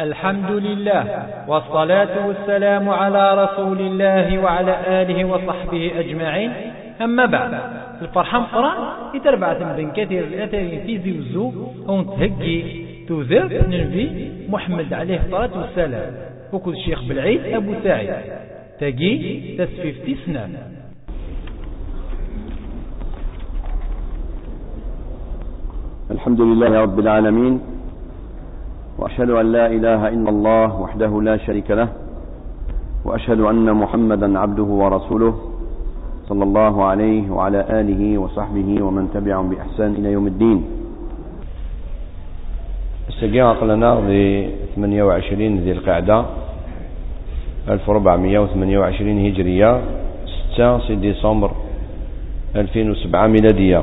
الحمد لله والصلاة والسلام على رسول الله وعلى آله وصحبه أجمعين. أما بعد الفرحة مقرأ يتربع بن كثير الأثر في زوزو أو تهجي تذر نبي محمد عليه الصلاة والسلام. وكل الشيخ بالعيد أبو سعيد. تجي تسفيف تسنان الحمد لله رب العالمين. وأشهد أن لا إله إلا الله وحده لا شريك له وأشهد أن محمدا عبده ورسوله صلى الله عليه وعلى آله وصحبه ومن تبعهم بإحسان إلى يوم الدين. السجاء قلنا ب 28 ذي القعدة 1428 هجرية 6 ديسمبر 2007 ميلادية.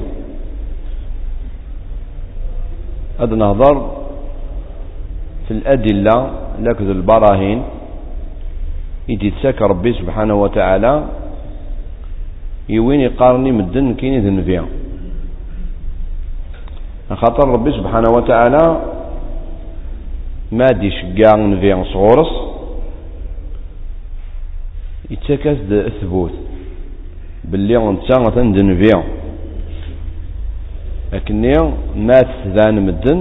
هذا نهضر في الأدلة لكذ البراهين إذا تساك ربي سبحانه وتعالى يوين يقارني مدن كين ذنبيا خاطر ربي سبحانه وتعالى ما دي شقا نبيا صغورس يتساكس الثبوت باللي انت تندنبيا لكني ما تذان مدن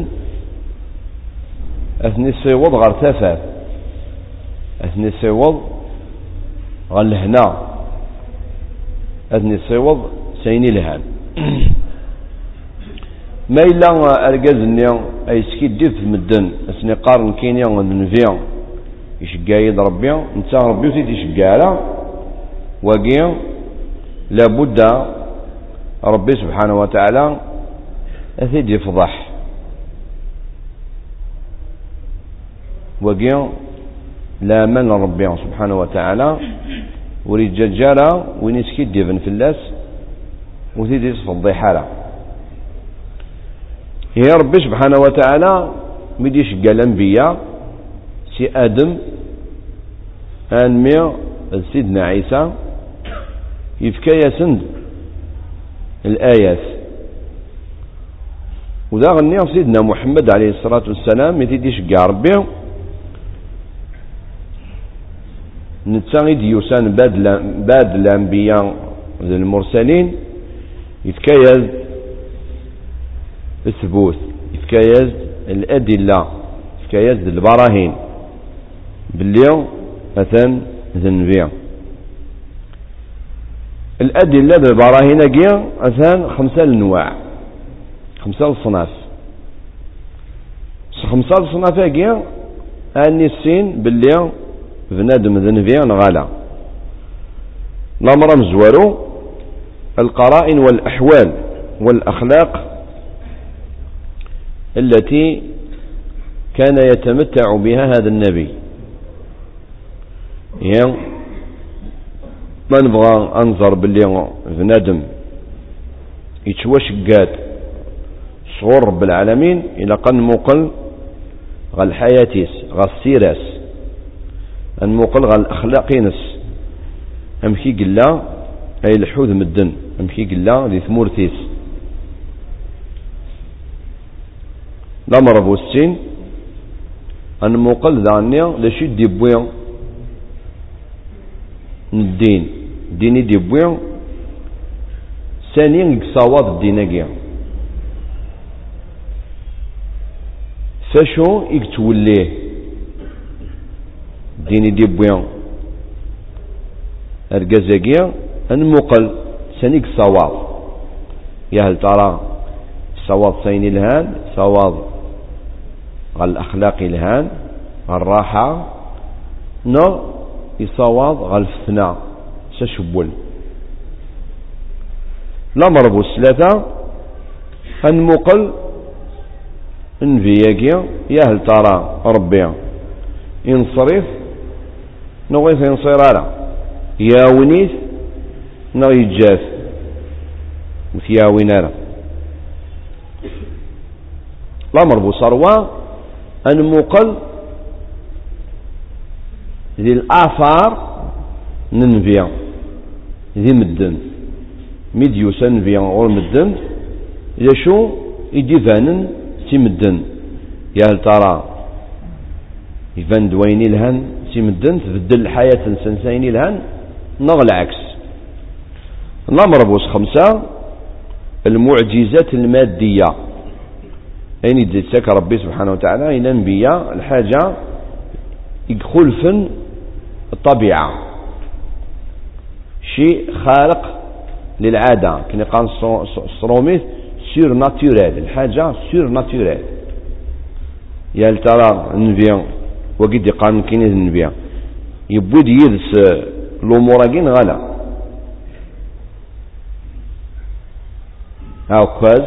أثني سيوض غير تافات أثني سيوض غير الهنا أثني سيوض سيني لهان. ما إلا أرقاز أني أي سكي ديف مدن أثني قارن كيني ونفيا يشقايد ربي نتا ربي وتيت يشقالا. وقيا لابد ربي سبحانه وتعالى أثيد يفضح. وقيا لا من ربي سبحانه وتعالى وريد ججارة وين يسكيد ديفن في اللاس وثيد يصف الضيحالة هي ربي سبحانه وتعالى مديش قال الأنبياء سي آدم أنمي سيدنا عيسى. يفكى يسند الآيات. وذا غني سيدنا محمد عليه الصلاة والسلام يتيديش قال ربي. نتا الأنبياء المرسلين يتكيز الثبوت يتكيز الأدلة يتكيز البراهين. باللي مثلا ذنبيا الأدلة بالبراهين أجيا مثلا خمسة الأنواع خمسة الصناف خمسة الصناف أجيا أني السين باللي بنادم ذنبيا غالا. الأمر مزوارو القرائن والأحوال والأخلاق التي كان يتمتع بها هذا النبي. يعني ما نبغى أنظر باللي بنادم يتوشقات صغور رب العالمين إلى قن مقل غال حياتيس غال سيراس المقل غا الأخلاق ينس أمكي قلا أي الحوذ مدن. أمكي قلا ذي ثمورتيس لا مرض السين أن موقل ذانيا لشي ديبويا. الدين. ديني ديبويا. ثانيا يكساوض الديناكيا فاشو يكتوليه. ديني دي بويا أرقازاقيا المقل سنيك صواب. يا هل ترى صواب سيني الهان صواب غال الأخلاق الهان الراحة نو يصواب غال الفتنة سشبول لا مربو الثلاثة المقل انفياقيا يا هل ترى ربي ينصرف نغيث ينصير على يا ونيث نغ يجاف وثيا وينارا الأمر بصروة أن مقل ذي الآثار ننفيا ذي مدن ميديوس ننفيا غور مدن إذا شو يدي فانن سي مدن يا هل ترى يبان دوين الهن سيمدن تبدل الحياة سنسين الهن نغ العكس. الأمر بوس خمسة المعجزات المادية. أين يدتك ربي سبحانه وتعالى؟ إلى أنبياء الحاجة يدخل فن الطبيعة. شيء خارق للعادة. كنا قال الصروميث سير ناتوريل الحاجة سير ناتوريل يا ترى النبي وقد يقال كاين النبي يبود يدس الأمور غلا. هاو كواز.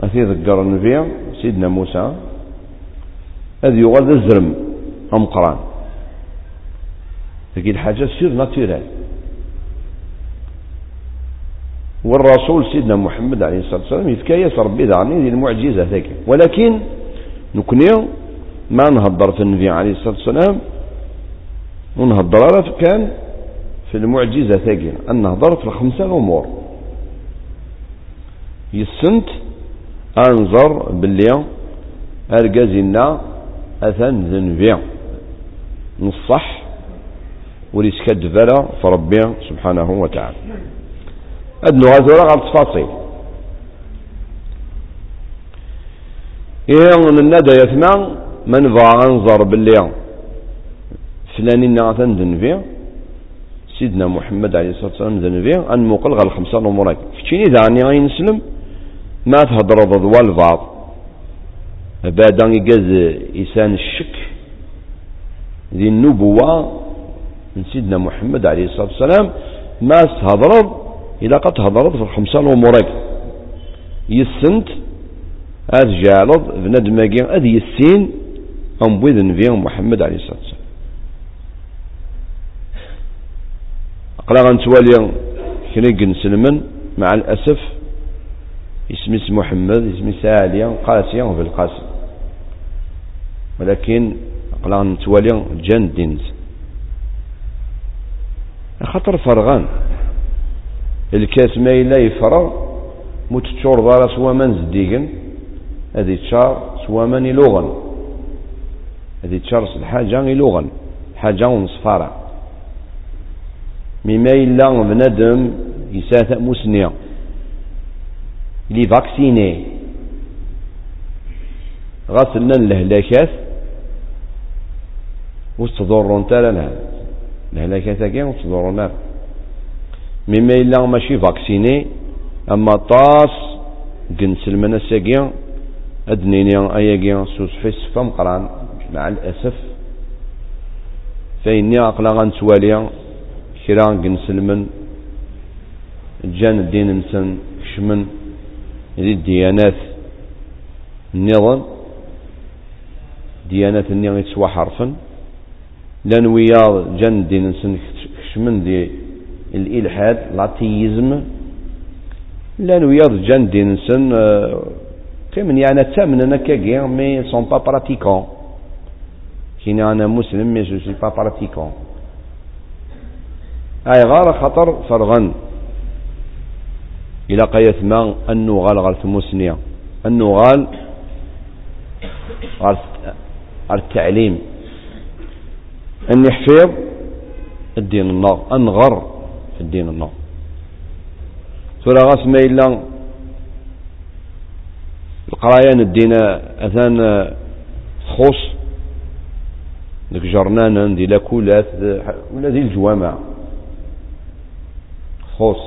أثي ذكر النبي سيدنا موسى. هذا يغاد الزرم أمقران هذه الحاجة سير ناتورال والرسول سيدنا محمد عليه الصلاة والسلام يتكيس ربي دعني ذي المعجزة ذاك. ولكن نكني ما نهضر في النبي عليه الصلاة والسلام ونهضر كان في المعجزة ثاقي أن نهضر في الخمسة الأمور. يسنت أنظر باللي أرقازنا أثن ذنبي نصح وليسكد فلا فربي سبحانه وتعالى. أدنو غازورا على التفاصيل إيه الندى يثمع من بغى أنظر باللي فلانين نعثن ذنبي سيدنا محمد عليه الصلاة والسلام ذنبي أن مقل غير الخمسة نمرات كتشيني ذاني غين نسلم ما تهضر ضد البعض بعد أن يجاز إنسان الشك. ذي النبوة من سيدنا محمد عليه الصلاة والسلام ما تهضر إذا قد تهضر في الخمسة الأمورات يسنت هذا جالض بندماجي هذا يسين. أم بيذ النبي محمد عليه الصلاة والسلام. أقلا غنتوالي كنيق نسلمن مع الأسف. اسمي محمد اسمي ساليا قاسيا القاسم. ولكن أقلا نتوالي جان دينز. خطر فرغان. الكاس ما إلا يفرغ متتشور سوا من زديقن. هذه تشار من يلوغن. هذه تشار الحاجة يلوغن حاجة ونصفارة. مما إلا بنادم يساثأ مسنيا لي فاكسيني. غاسلنا الهلاكات. وستضرون تالا الهلاكات كي وستضرون مما إلا ماشي فاكسيني. أما طاس قنسلمنا ساقيا أدنيني أياقيا سوسفيس فمقران. مع الأسف. فإني أقلا غنسواليا كرا قنسلمن جان الدين نسن كشمن. ذي الديانات النظام. ديانات النظام يتسوى حرفا. لأن ويا جان الدين نسن كشمن ذي الإلحاد لاتيزم. لأن ويا جان الدين نسن كمن يعني تامن أنا كاكي مي سون با براتيكون كيني أنا مسلم مي جو سي با براتيكون اي غار خطر فرغن إلى قيث ما النغال غال ثموسنيا النغال غال التعليم أن يحفظ الدين النار أنغر في الدين النار سورة غاس ما إلا القرايان الدين أثان خص ذيك جرنانا دي لاكولات ولا ذي الجوامع. خص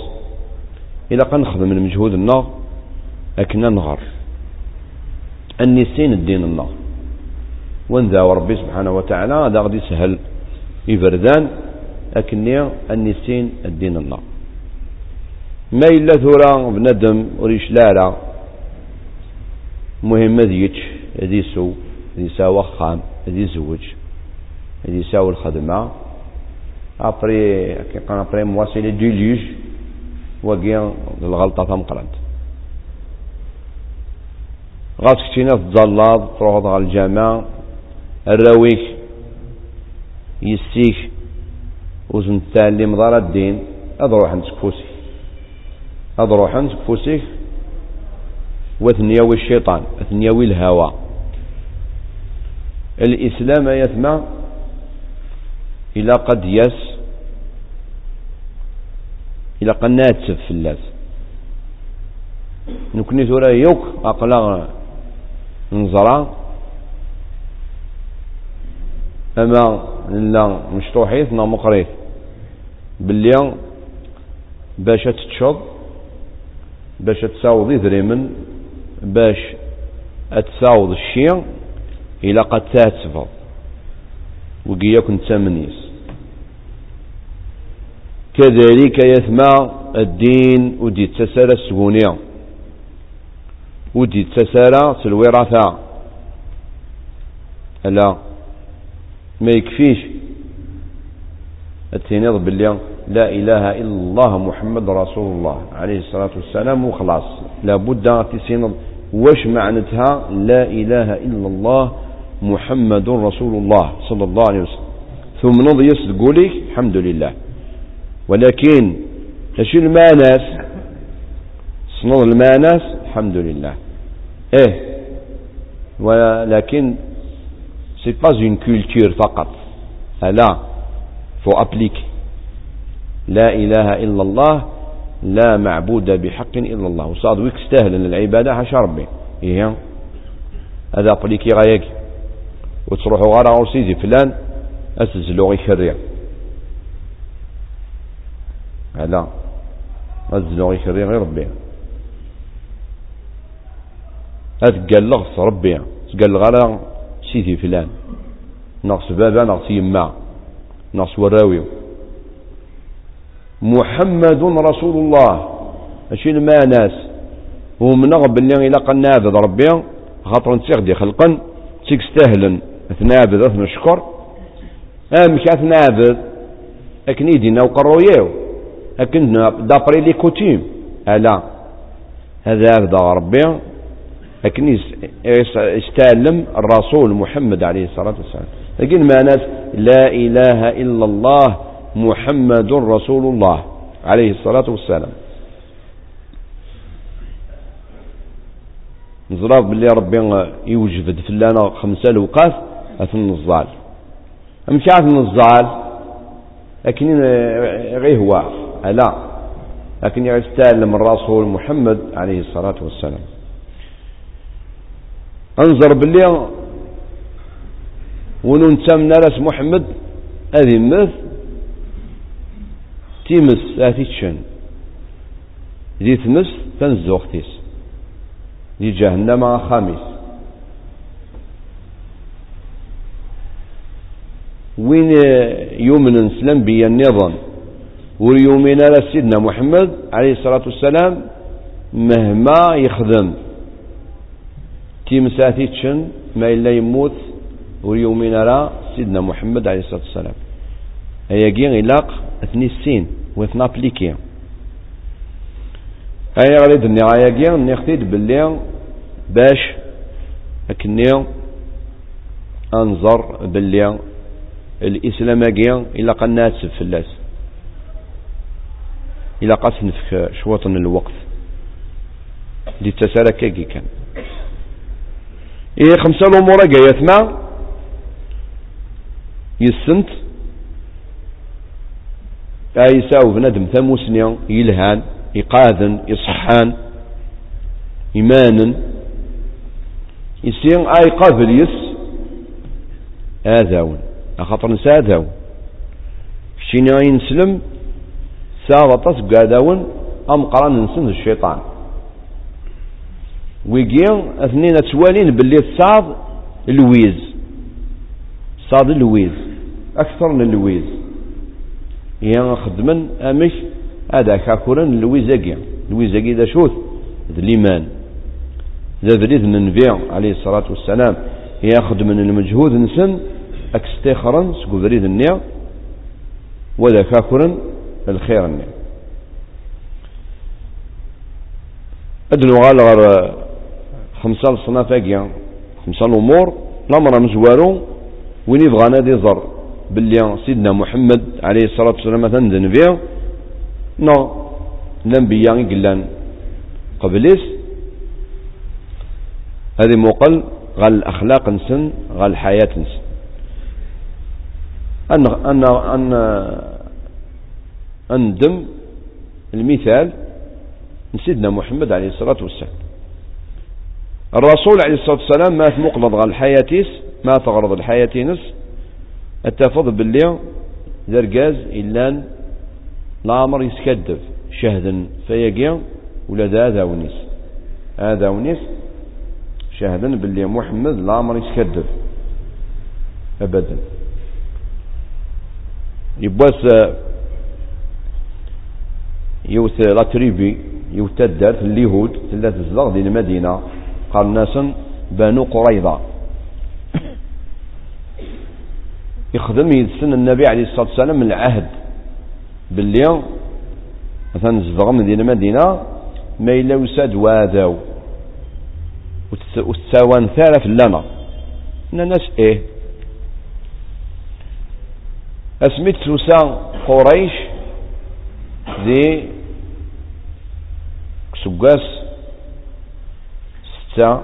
إلا قد نخدم المجهود النار أكنا نغر. النسين الدين النار. ونذا ربي سبحانه وتعالى هذا غادي يسهل يبردان أكني النسين الدين النار. ما إلا ثورة بندم وريش لالا مهم ذيك ذي سو ذي ساوى خام ذي زوج. ذي ساوى الخدمة أبري كي قان أبري مواسيلي ديليج وقيا الغلطة تمقرنت غاس كتينا تظلاد تروح على الجامع الراويك يسيك وزن التالي مضار الدين أضروح عند كفوسي أضروح عند كفوسيك وثنياوي الشيطان ثنياوي الهوى الإسلام يثمى إلى قد يس إلى قد في اللاس. نكني ثورا يوك أقلا نزرع أما لا مشطوحيث نا مقريث. باللي باش تتشض باش تساوض إذريمن باش أتساوض الشيء إلى قد تاتفض وقياك نتامنيس. كذلك يثمى الدين ودي تسالى السجونية ودي تسالى الوراثة. لا ما يكفيش. التنيض باللي لا إله إلا الله محمد رسول الله عليه الصلاة والسلام وخلاص. لابد تسينض واش معنتها لا إله إلا الله محمد رسول الله صلى الله عليه وسلم. ثم نضي يسد الحمد لله. ولكن إيش الماناس. صنوض الماناس الحمد لله. إيه. ولكن سي با اون كولتور فقط. لا فو ابليك لا إله إلا الله لا معبود بحق إلا الله. وصاد ويك استاهل العبادة حاشا ربي إيه. هذا أبليكي غايك. وتروحوا غارة أو سيدي فلان أسزلو يكرر هلا أسزلو يكرر غير ربي أتقلغ ربي تقال غارة سيدي فلان. نقص بابا نقص يما. نقص وراوي. محمد رسول الله. أشين ما ناس. ومنغ إلا قلنا عبد ربي خاطر نسيغ دي خلقا. تيك ستهلا أثنابد أثن الشكر أمك أثنابد أكن يدينا أكن دابري لي كوتيم. ألا. هذا أبدا ربي. لكن يستعلم الرسول محمد عليه الصلاة والسلام. لكن ما ناس لا إله إلا الله محمد رسول الله عليه الصلاة والسلام. نزراب باللي ربي يوجد فلانا خمسة لوقات أثن النزال. أمشي أثن النزال؟ لكن غير هو لا لكن يستعلم الرسول محمد عليه الصلاة والسلام. انظر باللي ونون تسمنا راس محمد هذه مث تيمس هذه تشن. ذي تمس تنزوختيس ذي جهنم خامس. وين يؤمن سلم بي النظام؟ ويومين على سيدنا محمد عليه الصلاة والسلام مهما يخدم. تيمساتي تشن ما إلا يموت وريومين على سيدنا محمد عليه الصلاة والسلام. هيا جين إلاق اثني السين واثنا بليكي هيا غريد النهاية جين نختيد باللي باش أكني أنظر باللي الإسلام أجيان إلا قلنا تسف اللاس إلا قاس نفك شوط من الوقت. دي تسالة كي كان. إيه خمسة الأمور جاية ما يسنت. أيسا بنادم ثموسنيا يلهان يقاذن يصحان إيمانا يسين أي قابل يس آذاون. خاطر نساداو كشيني ينسلم. ساغطس قاداون أم قران نسن الشيطان. ويجي اثنين توالين باللي تصاد لويز صاد لويز أكثر من لويز يا خدمن أمش هذا كاكورن لويزاكي لويزاكي ذا شوث ذا الإيمان. ذا ذريد النبي عليه الصلاة والسلام. ياخذ من المجهود نسن أكستخرا سكوذريد النيا ولا كاكرا الخير النيا أدنو غال غير خمسة الصناف أجيا خمسة الأمور الأمر مزوارو وين يبغى نادي زر باللي سيدنا محمد عليه الصلاة والسلام تندن فيه نو الأنبياء قلان قبليس هذه مقل غا الأخلاق نسن غا الحياة نسن أن أن أن أندم المثال سيدنا محمد عليه الصلاة والسلام. الرسول عليه الصلاة والسلام مات مقبض غا الحياتيس ما تغرض الحياتينس. التفض باللي درقاز إلا لامر يسكدف. شهدا فيقيا ولا ذا ذا ونيس. هذا ونيس شهدا باللي محمد لامر يسكدف. أبدا. يبواس يوث لا تريبي تدار في اليهود ثلاث زلغ دي المدينة. الناس بنو قريضة يخدم يدسن النبي عليه الصلاة والسلام العهد. باللي مثلا زفغ من دين المدينة ما إلا وساد واذاو وتساوان ثالث لنا. الناس إيه. أسميت سوسا قريش ذي سقاس ستة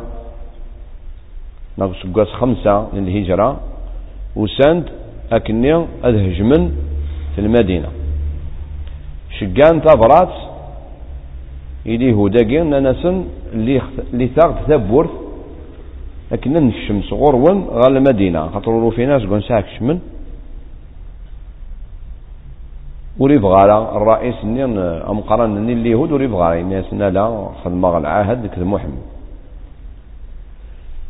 ناق سقاس خمسة للهجرة. وساند أكني أدهجمن في المدينة. شقان تبرات إلي هو داقين ناسن اللي اللي ثاغ ثبورت لكن الشمس غرون غال المدينة. خاطر في ناس قون ساك شمن وريف غالا الرئيس نين أمقران نين اليهود وريف غالا الناس لا خدم العهد كذا محمد.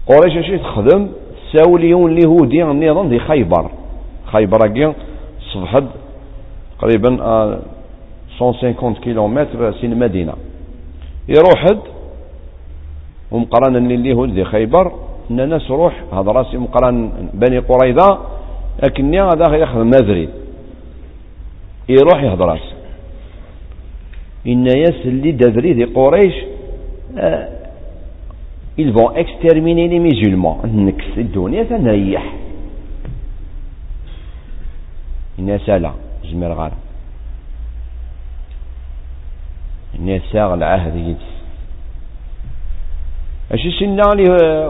قريش اش تخدم ساوليون اليهودي النظام دي خيبر. خيبر كي صبحد تقريبا 150 كيلومتر سين المدينة يروحد ومقرانا اليهود دي خيبر ان ناس روح هذا راسي مقران بني قريظة لكن هذا ياخذ مدريد. يروح يهضر إن ياس اللي دادري دي قريش آه ils vont exterminer les musulmans. نكس الدنيا تنريح الناس لا زمير غار الناس العهد يجلس. اش سنا لي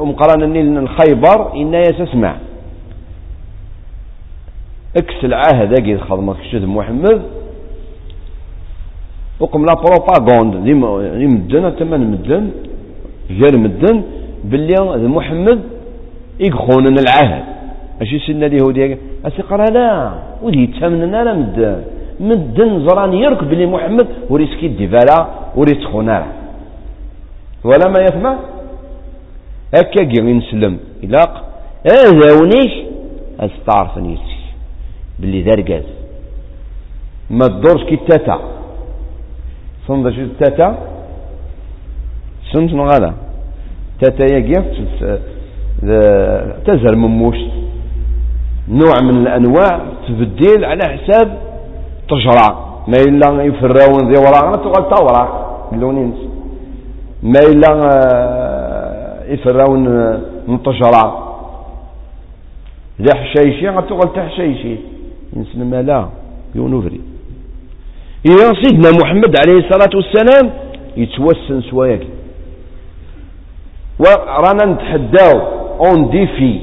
مقرانا الخيبر؟ إن ياس اسمع إكس العهد أكيد خدمك شد محمد. وقم لا بروباغوند لي مدن تما مدن غير مدن باللي محمد يخونن العهد. اشي سنة اليهودية. اسيقرا لا ودي يتامننا لا مدن. مدن زران يركب بلي محمد وريسكي ديفالا وريسخونا ولا ما يسمع؟ هكا كي نسلم إلاق. هذا ونيش أستعرف نيسي. باللي ذرقاز ما تدورش كي التاتا صند شو التاتا سنت نغالا. تاتا يقف تزهر مموش. نوع من الأنواع تبديل على حساب تجرع. ما إلا يفراون ذي وراء تقول تورا لونينس ما إلا آه، يفراون نتجرع ذا حشايشي تقول تحشيشي نسلم لا يونوفري إذا سيدنا محمد عليه الصلاة والسلام يتوسن سوايك ورانا نتحداو اون ديفي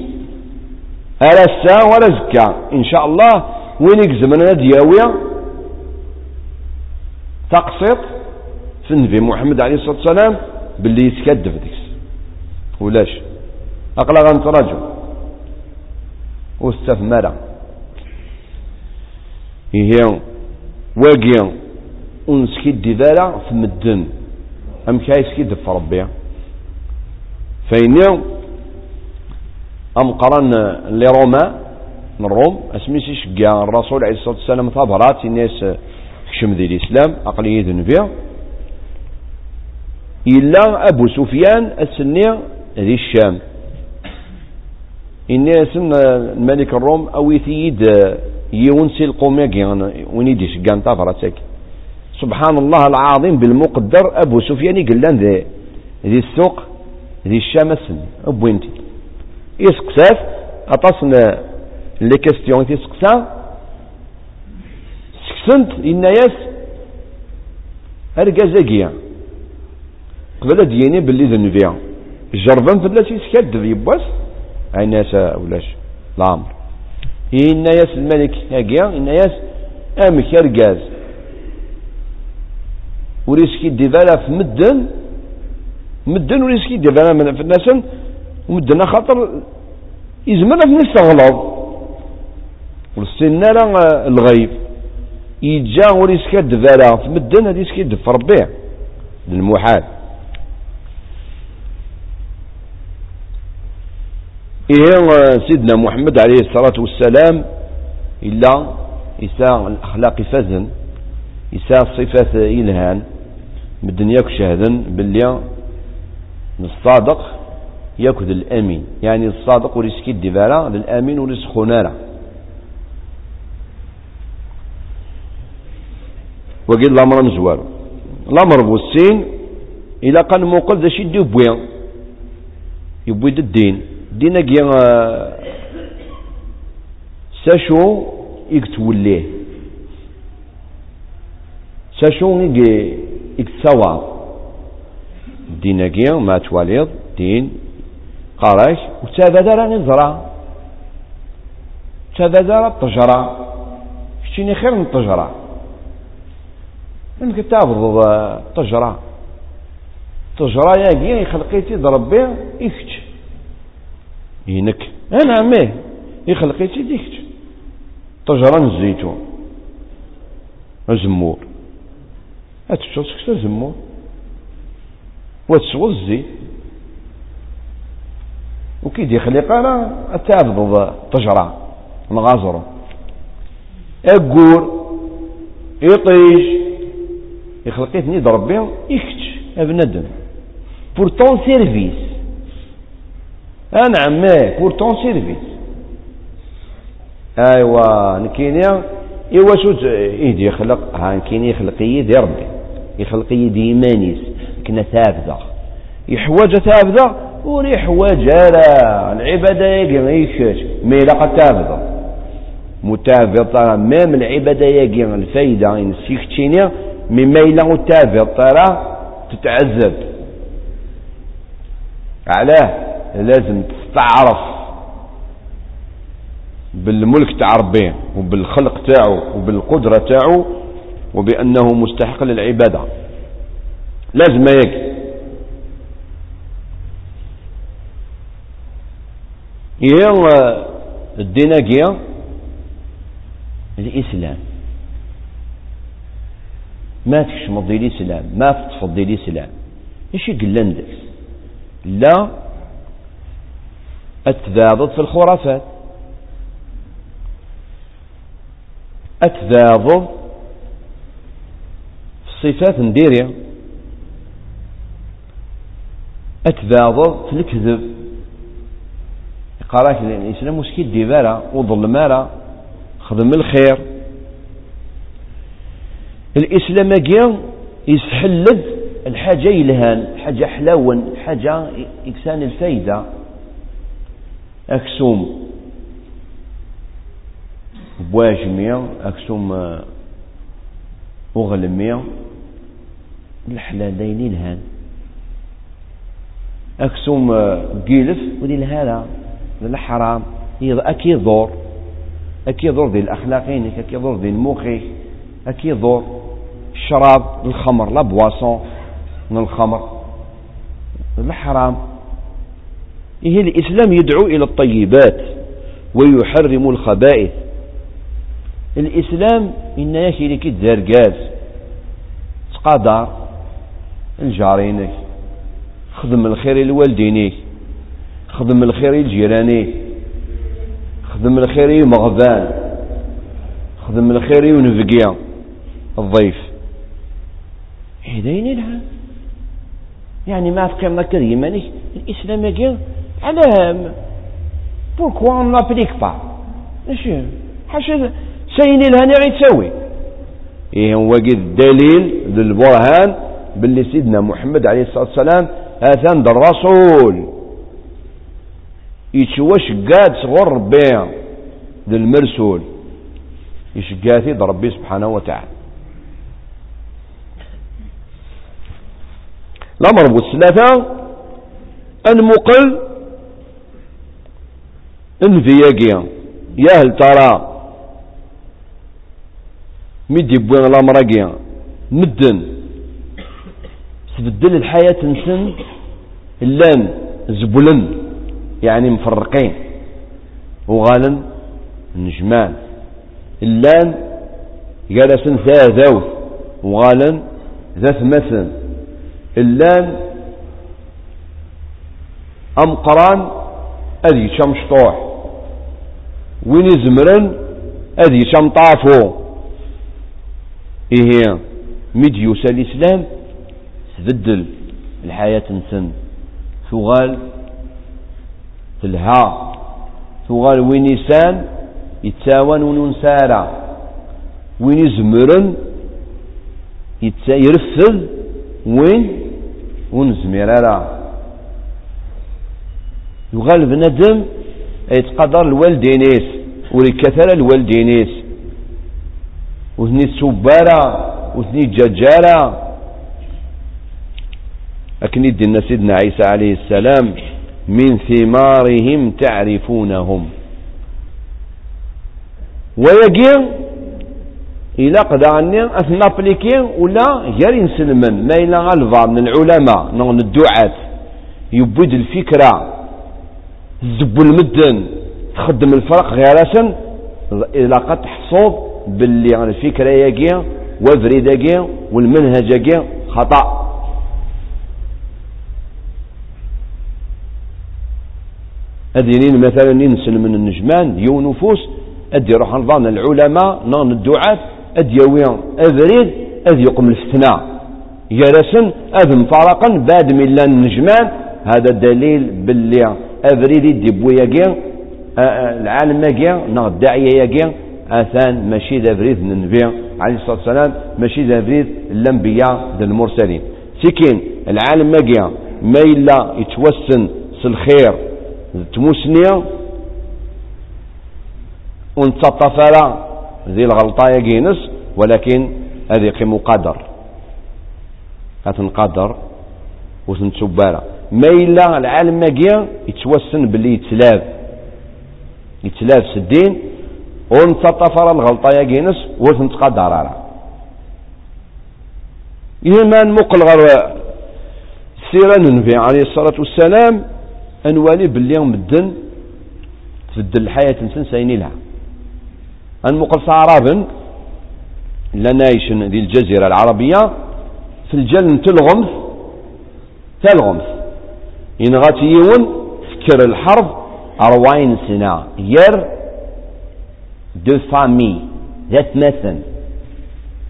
على الساعة ولا زكا إن شاء الله وين يكزمنا دياوية؟ تقسيط في النبي محمد عليه الصلاة والسلام باللي يتكدف ديكس ولاش؟ أقلا غنتراجو واستثمر هي واقيا ونسكيد ديفالا في مدن. أم كاي سكيد في ربي. فإني أم قرن لروما من روم. اسمي شقا. الرسول عليه الصلاة والسلام ثبرات الناس كشم ذي الإسلام. أقلية ذنبيا إلا أبو سفيان السني ذي الشام. الناس الملك الروم أويثيد يون سي القوميكي وين كان طافرتك سبحان الله العظيم بالمقدر أبو سفيان قال ذي ذي السوق ذي الشام السن ابوينتي يسقساف اتصنا لي كيستيون تيسقسا سكسنت الناس ارجازاكيا قبل ديني باللي ذنبيا جربا فلاس يسكدب يبواس عين ناس ولاش العمر. إن ياس الملك هاقيا إن ياس أمك أرقاز وريسكي ديفالا في مدن مدن وريسكي ديفالا من في الناس ومدن خاطر يزمن في نفس غلط والسنة الغيب. يجا وريسكي ديفالا في مدن هذا يسكي في ربيه للمحال إيه سيدنا محمد عليه الصلاة والسلام؟ إلا إساء الأخلاق فزن إساء الصفات إلهان مدن ياك شهدا باللي الصادق ياكد الأمين. يعني الصادق وريسكي الدبارة للأمين وريسخونارا وقيل الأمر مزوار. الأمر بوسين إلا قال موقل ذا شي يبوي يبوي الدين. دينك ساشو يكتوليه ساشو يكتسوى دينك ما تواليض دين قراش وتابد راه نزرع تابد راه الطجرة شتيني خير من الطجرة إنك تابض الطجرة الطجرة ياكي خلقيتي ربي يكتش ينك. أنا عمي يخلقيتي ديكتش طجران الزيتون. الزمور. هتشوف سكسة الزمور؟ وتسوى الزيت. وكي دي خليق أنا اتعبض طجرة نغازرو اقور يطيش يخلقيتني ضربي يكتش. ابندم بورتون سيرفيس أنا عمي بورتون سيرفيس. ايوا نكينيا إيوا شو إيدي يخلق ها نكيني يخلق يدي ربي. يخلق يدي إيمانيس كنا ثابتة. يحوج ثابتة وري يحوج على العبادة يجي ما يكش مي لقد تابضة متابطة مام العبادة يجي الفايدة إن سيكتينيا مما إلا تابطة تتعذب. علاه. لازم تستعرف بالملك تاع ربي وبالخلق تاعو وبالقدرة تاعو وبأنه مستحق للعبادة. لازم هيك هي الديناقية الإسلام. ما تكشمضي الإسلام ما تتفضي الإسلام. إيش يقول لا التذابط في الخرافات. أتذابض في الصفات نديريا أتذابض في الكذب. قراك الإسلام وسكي ديفارا وظلم مارا خدم الخير. الإسلام أجيان يسحلد الحاجة يلهان حاجة حلاون حاجة إكسان الفايدة. أكسوم بواجمية أكسوم أغلمية. الحلالين الهان أكسوم قيلف ودي الهالة الحرام أكي ضور أكي ضور ذي الأخلاقين أكي ضور ذي المخي أكي ضور الشراب الخمر لا بواسون من الخمر. الحرام إيه الإسلام يدعو إلى الطيبات ويحرم الخبائث. الإسلام إن ياكي لك الزرقاز تقادر الجارينك خدم الخير لوالدينيك خدم الخير لجيرانيك خدم الخير مغبان خدم الخير ونفقيا الضيف. هدين لها يعني ما تقيم لك يمانك الإسلام يقول بوركوا on n'applique pas? حاشا سين الهاني غير إيه هو قد دليل للبرهان باللي سيدنا محمد عليه الصلاة والسلام آثان در الرسول يتشوش قاد صغر ربي للمرسول يشقاتي در ربي سبحانه وتعالى الأمر بالثلاثة المقل يا هل ترى. ميدي بوين الامراقيا مدن. تبدل الحياة نسن اللان زبلن. يعني مفرقين. وغالا نجمان. اللان جالسن ذا ذوث. وغالا ذات مثل. اللان أمقران أذي شمشطوح وين يزمرن؟ أذي شمطافو إيه ميديوس الإسلام تبدل الحياة نسن. ثغال تلها. ثغال وين يسان؟ يتساوان ونسارع وين يزمرن؟ يرفض وين؟ ونزمير راه يغال بنادم يتقدر الوالدينيس وريكثر الوالدينيس. وثني السبارة وثني الججارة. أكن يدنا سيدنا عيسى عليه السلام من ثمارهم تعرفونهم. ويجي إلا قد عني أثنى بليكي ولا غير نسلمن ما إلا غالفا من العلماء نغن الدعاة. يبود الفكرة. زب المدن تخدم الفرق غير إلا قد تحصد باللي الفكرة يجي وفريد يجي والمنهج يجي خطأ. أدينين مثلا ينسل من النجمان ديو نفوس أدي يروح نظام العلماء نون الدعاة أدي يوي أذريد أدي يقوم الفتنة جلسا أذ مفارقا بعد من النجمان هذا دليل باللي أذريد يدي بويا العالم يجي نغ الداعية يجي أثان ماشي ذا فريد النبي عليه الصلاة والسلام ماشي ذا فريد الأنبياء المرسلين. سكين العالم يجي ما إلا يتوسن الخير تموسنيا ونتصطف ذي الغلطة يجينس ولكن هذه قيم قدر. هتنقدر وتنتسبارة ما إلا العالم ماقيا يتوسن باللي يتلاف يتلاف سدين ونتصطف الغلطة يجينس وتنتقدر على إيمان مقل غير سيرة النبي عليه الصلاة والسلام أنوالي باللي مدن تبدل الحياة نسن سايني لها. أنمقل صعرابا لنايشن ذي الجزيرة العربية في الجل تلغمث تلغمث. إن غاتيون فكر الحرب أرواين سنة. ير دو فامي ذات مثل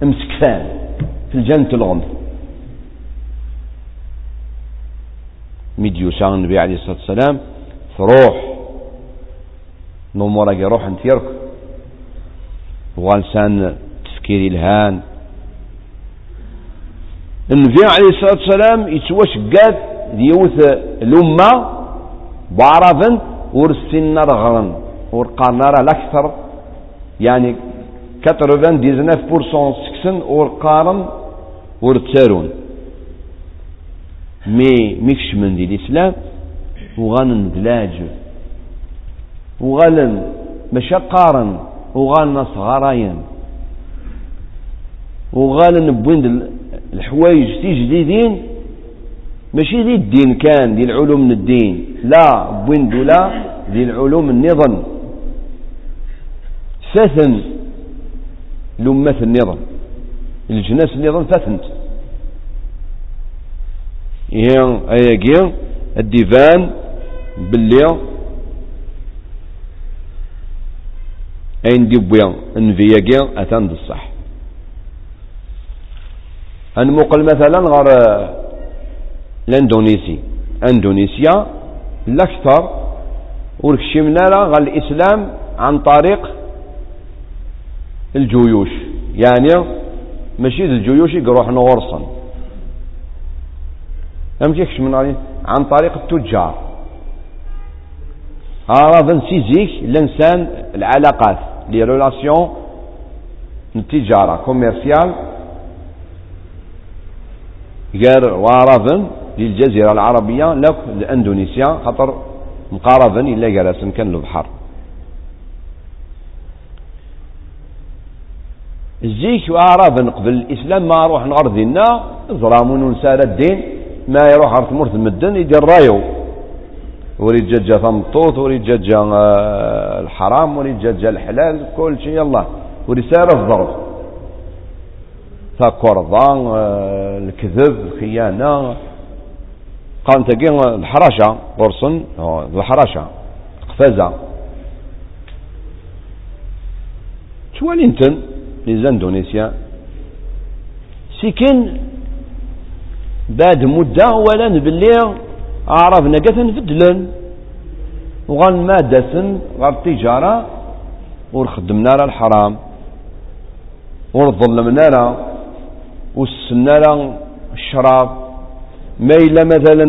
امسكفان في الجنة الغمث شان النبي عليه الصلاة والسلام تروح نمورا روح انت يرك. وغالسان تفكيري الهان. النبي عليه الصلاة والسلام يتوش قاد ديوث الأمة بعرفا ورسين رغرا ورقانا الأكثر يعني 99% سكسن ورقارن ورتسارون. مي ميكش من دي الإسلام وغان دلاج. وغالن مشا قارن. وغالنا صغارين وغالن بوين الحوايج جديدين. ماشي دي الدين كان دي العلوم من الدين. لا بوين دولا دي العلوم النظم. فثن لمة النظم. الجناس النظام فثنت هي اياكي الديفان باللي أين ديبويا انفياكي أتان الصح. انمقل مثلا غير الاندونيسي اندونيسيا الأكثر وركشمنا غير الإسلام عن طريق الجيوش. يعني ماشي الجيوش يروح يكش من عليه؟ عن طريق التجار. أعراض سيزيك الإنسان العلاقات لي ريلاسيون التجارة كوميرسيال. غير وعرض للجزيرة العربية لك لأندونيسيا خطر مقاربا إلا جلسا كان البحر. الزيك وأعرابا قبل الإسلام ما أروح نغرد دينا ظلامون ونسال الدين ما يروح على تمرت المدن يدير رايو. وريد جاجة ثمطوط وريد جاجة آه، الحرام وريد جاجة الحلال كل شيء يلا. وريد سائر الضرب فكرضان آه، الكذب الخيانة قام تقي الحراشة قرصن الحراشة قفازة شوالي انتن؟ لزاندونيسيا سيكن بعد مدة ولا نبلي عرفنا قثا نفدلن وغان مادة غير التجارة ورخدمنا على الحرام ورظلمنا لا وسنا الشراب ما إلا مثلا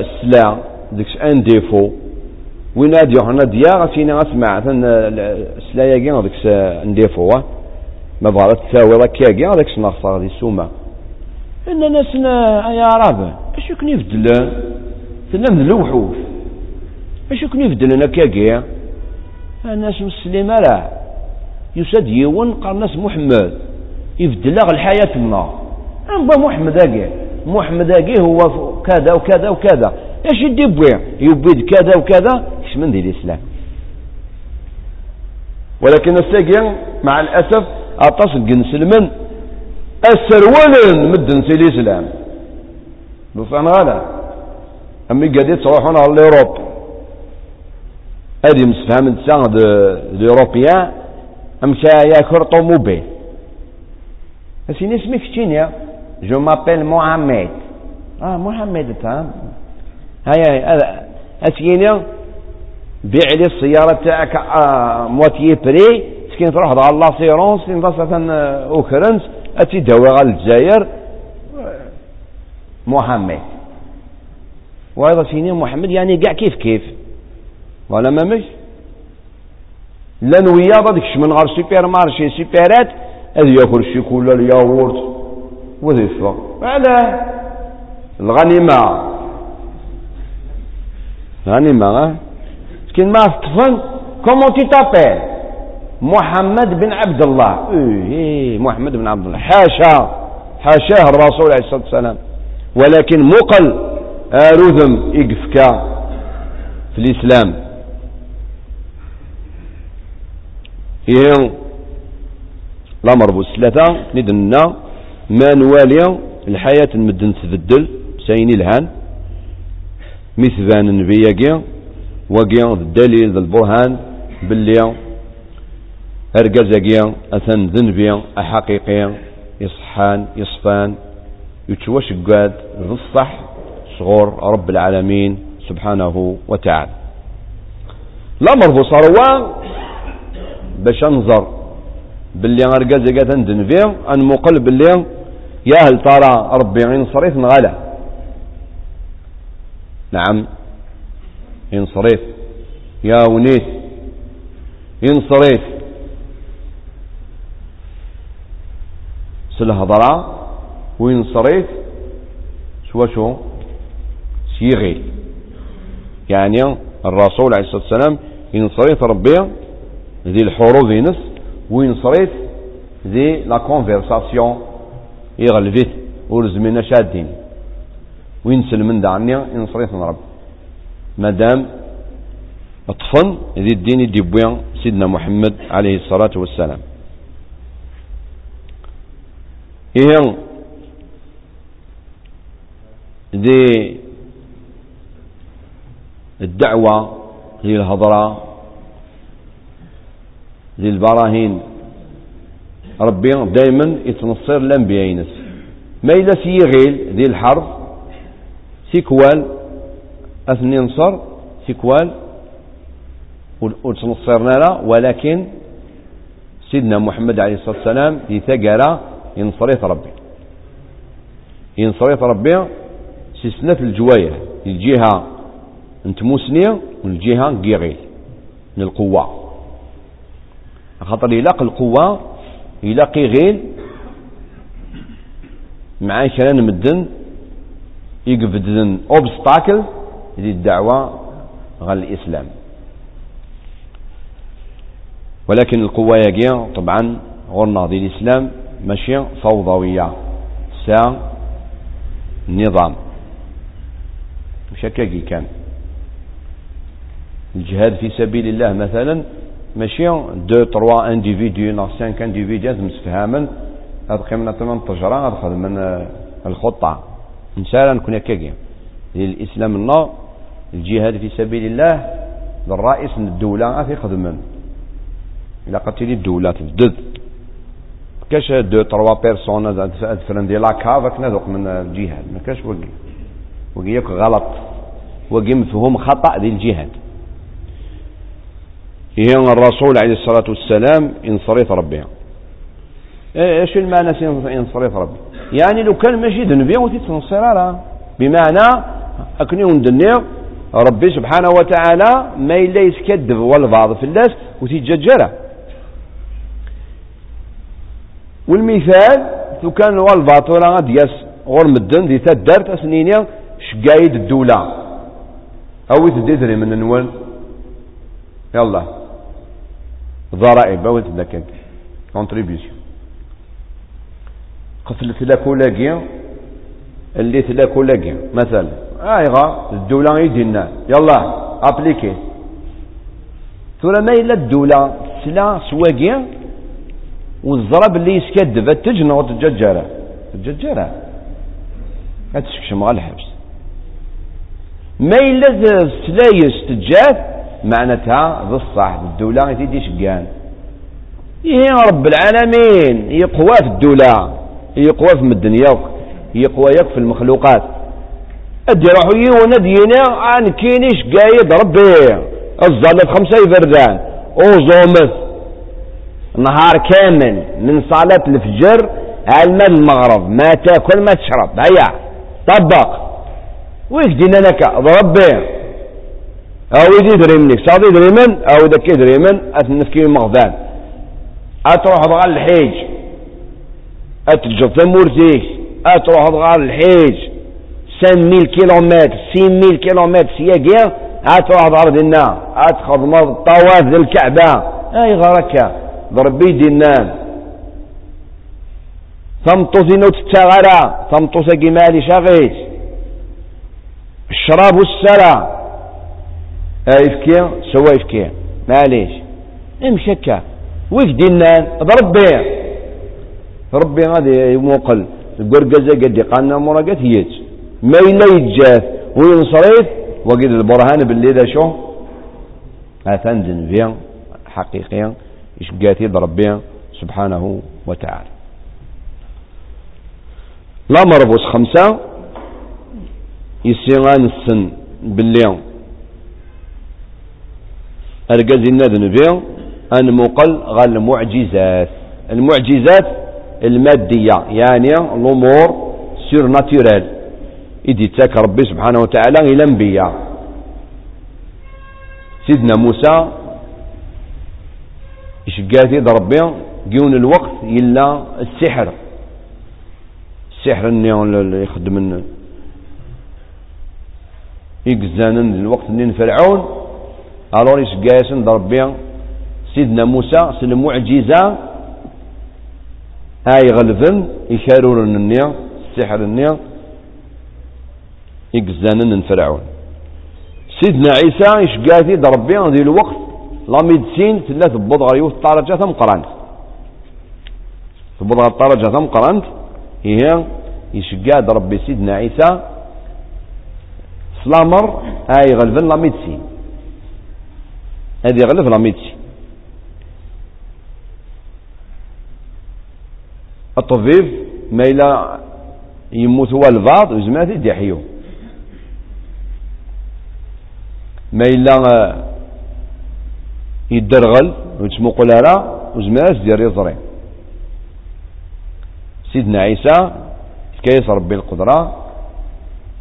السلع ديكس أن ديفو. وين هاد يوحنا ديا غاسيني غاسمع السلايا ديكس أن ديفو ما بغات تساوي ركاكي هذاك سنغصر غادي السومة إن ناسنا يا راب اش يكون يفدل تنام ذ الوحوش اش يكون يفدل كاكي الناس مسلمة لا. يساد يون قال ناس محمد. يفدل غ الحياة النار أنبا محمد أجي محمد أجي هو كذا وكذا وكذا. إيش يدي يبيد كذا وكذا. إيش من ذي الإسلام؟ ولكن الساقين مع الأسف أطاس نسلمن السرول مدن سي الإسلام. بفعن غالا أمي قادي تروحون على الأوروب. أدي مسفهم نتسان الأوروبيان أمشا ياكر طوموبيل أسيني اسمك تشينيا مابيل محمد آه محمد تام هاي هاي اسيني بيع لي السيارة تاعك مواتيي بري كين تروح على لاسيرونس مثلا اوكرنس اتي داوي على الجزائر محمد وهذا سيني محمد يعني كاع كيف كيف ولا ما مش لأن ويا هذيك من غير سوبر مارشي سوبرات هذا ياكل الشيكولا الياغورت وظيفة على الغنيمة. الغنيمة كين ما الطفل كومون تي محمد بن عبد الله إيه محمد بن عبد الله حاشا. حاشاه الرسول عليه الصلاة والسلام. ولكن مقل. آرذم إقفكا. في الإسلام. إيه. الأمر بوسلة ندنا ما نوالي الحياة المدن تبدل سيني الهان. مثبان النبي وقيا الدليل البرهان باللي أرجزاقيا أثن ذنبيا أحقيقيا يصحان يصفان. يتوشقاد ذو الصح صغور رب العالمين سبحانه وتعالى. الأمر بصروا باش أنظر. باللي أرجزاقيا ذنبيا أن مقل باللي يا هل ترى ربي ينصرف نغلا نعم. ينصرف يا ونيس. ينصرف سلهضرة وين صريت شو شو؟ سيغيل يعني الرسول عليه الصلاة والسلام إن صريت ربي ذي الحروب ينس وين صريت ذي لا كونفرساسيون يغلفت ورزمنا شادين وين سلمن دعني؟ إن صريت رب. مادام أطفن ذي الدين ديبوين سيدنا محمد عليه الصلاة والسلام. إيه دي الدعوة هي الهضرة ذي البراهين ربي دائما يتنصر الأنبياء ينس ما إلا سيغيل ذي الحرب سيكوال أثني نصر سيكوال وتنصرنا لا ولكن سيدنا محمد عليه الصلاة والسلام يثقل ينصريت ربي. ينصريت ربي سنة الجواية الجهة انت موسنية والجهة قيغيل من القوة. خاطر يلاق القوة يلاقي غيل مع كلام مدن يقبدن اوبستاكل للدعوة غير الإسلام. ولكن القوة يجي طبعا غرنا دي الإسلام ماشي فوضوية سا نظام. مش كان. الجهاد في سبيل الله مثلا ماشي دو تروا انديفيديو نو سانك انديفيديو مسفهاما هاد قيمنا تمام تجرى هاد من الخطة. نسالا نكون هكاكي الإسلام النار الجهاد في سبيل الله الرئيس من الدولة في خدمن إلا قتلي الدولة تبدد. كاش دو تروا بيرسون ادفرن دي لاكا فاك نذوق من الجهاد. ما كاش وقي وقي غلط. وقي مفهوم خطأ دي الجهاد. هي الرسول عليه الصلاة والسلام انصريت ربي. إيش المعنى انصريت ربي؟ يعني لو كان ماشي ذنبي وتتنصر. بمعنى أكني وندني ربي سبحانه وتعالى ما إلا يسكذب والبعض في الناس وتيججره والمثال لو كان والبعض ولا غاد ياس غور مدن دي تدارت اسنينيا شقايد الدولة. أو تدري من نوال يلا. ضرائب. أو تدكك كونتريبيوشن قفلت لك ولاقي اللي تلاك ولاقي مثلا ايغا الدولة يدينا. يلا ابليكي ثم ما إلا الدولة سلا سواقيا والزرب اللي يسكدب. التجنة وتججرة الججرة هتسكشم غا الحبس. ما إلا سلايس تجات معناتها بالصح الدولة تيدي شقان. هي رب العالمين يقوى في الدولة يقوى في الدنيا يقوى في المخلوقات. أدي راحوا يونا دينا عن كينيش قايد ربي. الظلف خمسة يفردان وزومث نهار كامل من صلاة الفجر على المغرب ما تاكل ما تشرب هيا طبق. ويش دينا لك ربي. أو يدي دريمنك صادي دريمن أو دكي دريمن اتنفكي مغدان. أتروح ضغال الحيج. اتجر ثمورتيك أتروح ضغال الحيج. 5000 كيلومتر 6000 كيلومتر سياقيا هتروح ارض النار هتخدم الطواف ذي الكعبة. أي غركة. ضربي دينان. ثمطوثي نوت التغرى ثمطوث جمالي شغيت الشراب والسرى افكي سوا افكي معليش. امشكا ويف دينان ضربي ربي. غادي يموقل. القرقزة قد قالنا مرقات هيت ما إلا يتجاث وينصرف. وقد البرهان باللي ذا شو؟ آثان ذنبيا حقيقيا إشقاتي ربي سبحانه وتعالى. لا مربوس خمسة. يسيغان السن باللي أرقز الناد نبي أن مقل غال المعجزات. المعجزات المادية يعني الأمور سير ناتورال إذ يتاك ربي سبحانه وتعالى إلى أنبياء. سيدنا موسى يشقاتي ربي؟ جيون الوقت إلا السحر. السحر اللي يخدم يقزانا الوقت اللي فرعون الور يشقاسن ربي سيدنا موسى سن معجزة. اي غلفن يشارون النية السحر النية. يقزانن فرعون سيدنا عيسى يشقاثي ربي ذي الوقت. لا ميدسين تلا تبض غير يوث طارجة ثم قرانت. تبض غير طارجة ثم قرانت. هي يشقاد ربي سيدنا عيسى. سلامر هاي غلفن لا ميدسين. هذه غلف لا ميدسين الطبيب ما إلا يموت هو البعض وزمات يحيو ما إلا يدرغل ويتسمقل على وزماس ديال يضري سيدنا عيسى كيس ربي القدرة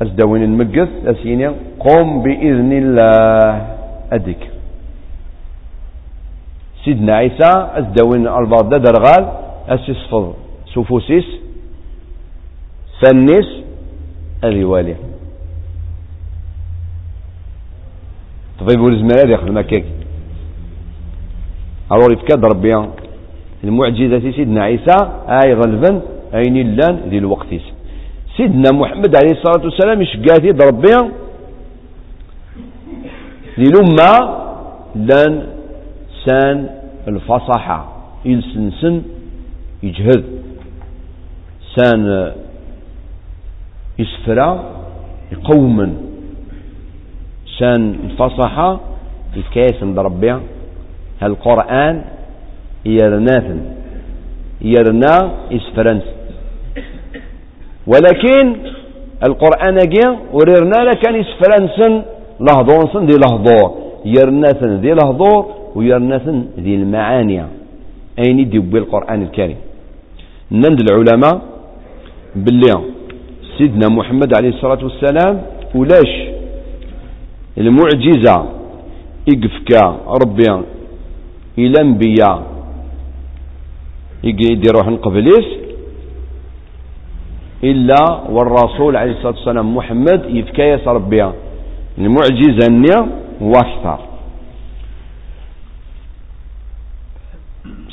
أزدوين المقث أسيني قم بإذن الله. أدك سيدنا عيسى أزدوين البرد درغال أسيصفض سفوسيس سنيس اليوالي طبيب ولزمان هذا يخدم هكاك. الور يفكاد ربي. المعجزة سيدنا عيسى أي غلبا اين اللان ذي الوقت. سيدنا محمد عليه الصلاة والسلام يشقاتي ربي ربيا للمة لأن سان الفصحة يلسنسن يجهد. سان يسفرا يقومن. سان الفصحة يتكايسن بربيع القرآن يرناثن. يرنا يسفرنس. ولكن القرآن جي وريرنا كان يسفرنسن. لهضونسن دي لهضور يرناثن دي لهضور ويرناثن دي المعاني. أين يدي القرآن الكريم؟ نند العلماء باللي سيدنا محمد عليه الصلاة والسلام ولاش المعجزة. يقفك ربي إلى أنبياء. يديروح قبليس إلا والرسول عليه الصلاة والسلام محمد يفكايس ربي. المعجزة النية وأكثر